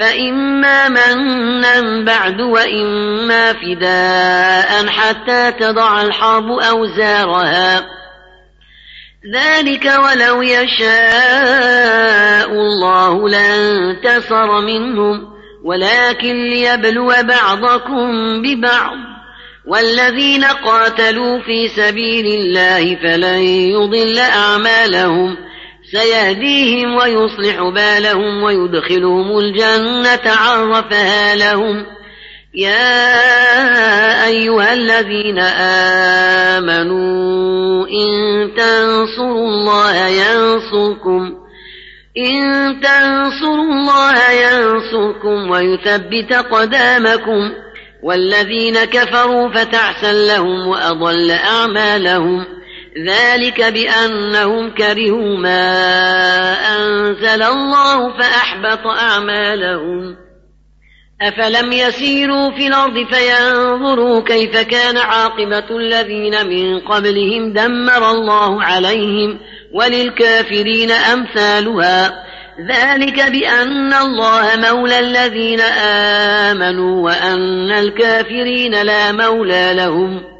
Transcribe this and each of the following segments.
فإما منا بعد وإما فداء حتى تضع الحرب أوزارها. ذلك ولو يشاء الله لانتصر منهم ولكن ليبلو بعضكم ببعض. والذين قاتلوا في سبيل الله فلن يضل أعمالهم. سيهديهم ويصلح بالهم ويدخلهم الجنة عرفها لهم. يا أيها الذين آمنوا إن تنصروا الله ينصركم إن تنصروا الله ينصركم ويثبت قدامكم والذين كفروا فتعسا لهم وأضل أعمالهم. ذلك بأنهم كرهوا ما أنزل الله فأحبط أعمالهم. أفلم يسيروا في الأرض فينظروا كيف كان عاقبة الذين من قبلهم دمر الله عليهم وللكافرين أمثالها. ذلك بأن الله مولى الذين آمنوا وأن الكافرين لا مولى لهم.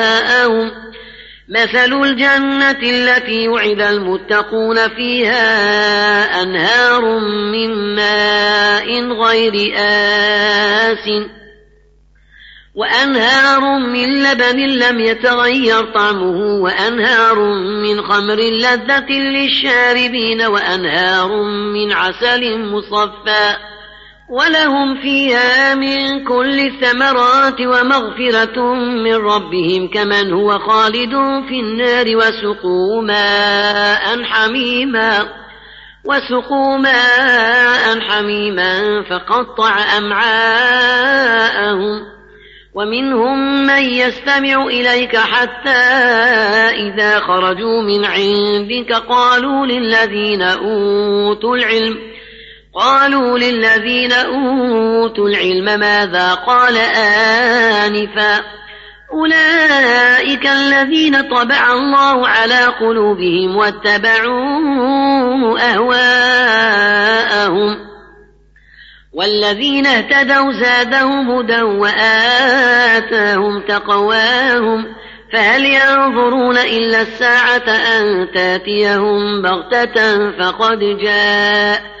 مثل الجنة التي وعد المتقون فيها أنهار من ماء غير آس وأنهار من لبن لم يتغير طعمه وأنهار من خمر لذة للشاربين وأنهار من عسل مصفى ولهم فيها من كل الثمرات ومغفرة من ربهم كمن هو خالد في النار وسقوا ماء حميما وسقوا ماء حميما فقطع أمعاءهم ومنهم من يستمع إليك حتى إذا خرجوا من عندك قالوا للذين أوتوا العلم قالوا للذين أوتوا العلم ماذا قال آنفا أولئك الذين طبع الله على قلوبهم واتبعوا أهواءهم والذين اهتدوا زادهم هدى وآتاهم تقواهم فهل ينظرون إلا الساعة أن تأتيهم بغتة فقد جاء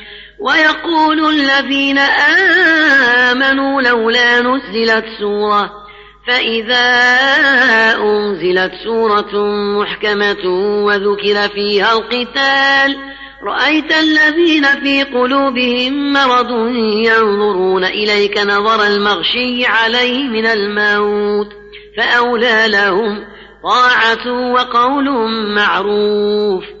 ويقول الذين آمنوا لولا نزلت سورة فإذا أنزلت سورة محكمة وذكر فيها القتال رأيت الذين في قلوبهم مرض ينظرون إليك نظر المغشي عليه من الموت فأولى لهم طاعة وقول معروف.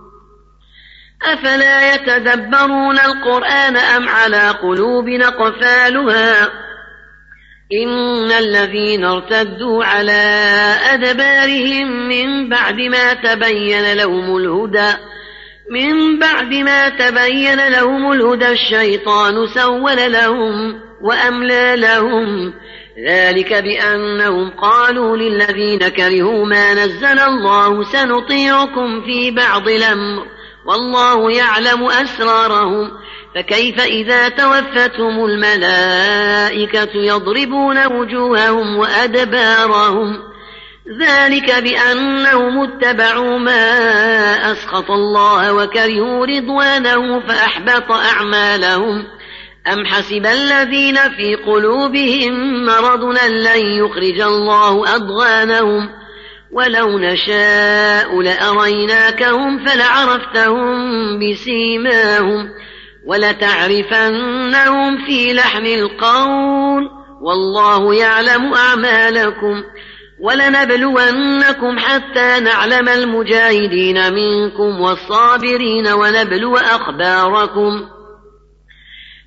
أفلا يتدبرون القرآن أم على قلوب نقفالها إن الذين ارتدوا على أدبارهم من بعد ما تبين لهم الهدى من بعد ما تبين لهم الهدى الشيطان سول لهم وأملى لهم. ذلك بأنهم قالوا للذين كرهوا ما نزل الله سنطيعكم في بعض الأمر. والله يعلم أسرارهم. فكيف إذا توفتهم الملائكة يضربون وجوههم وأدبارهم؟ ذلك بأنهم اتبعوا ما أسخط الله وكرهوا رضوانه فأحبط أعمالهم. أم حسب الذين في قلوبهم مرض لن يخرج الله أضغانهم؟ ولو نشاء لأريناكهم فلعرفتهم بسيماهم ولتعرفنهم في لحن القول والله يعلم أعمالكم ولنبلونكم حتى نعلم المجاهدين منكم والصابرين ونبلو أخباركم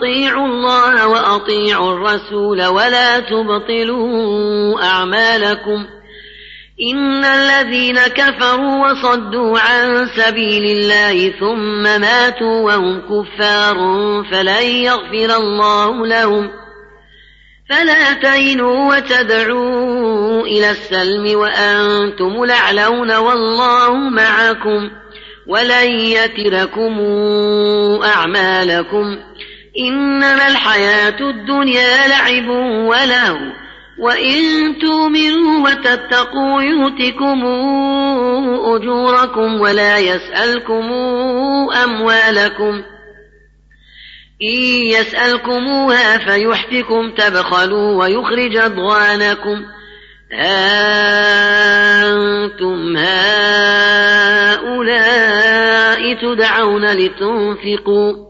أطيعوا الله وأطيعوا الرسول ولا تبطلوا أعمالكم إن الذين كفروا وصدوا عن سبيل الله ثم ماتوا وهم كفار فلن يغفر الله لهم فلا تهنوا وتدعوا إلى السلم وأنتم لعلون والله معكم ولن يتركم أعمالكم إنما الحياة الدنيا لعب ولهو وإن تؤمنوا وتتقوا يؤتكم أجوركم ولا يسألكم أموالكم. إن يسألكموها فيحفكم تبخلوا ويخرج أضغانكم. أنتم هؤلاء تدعون لتنفقوا.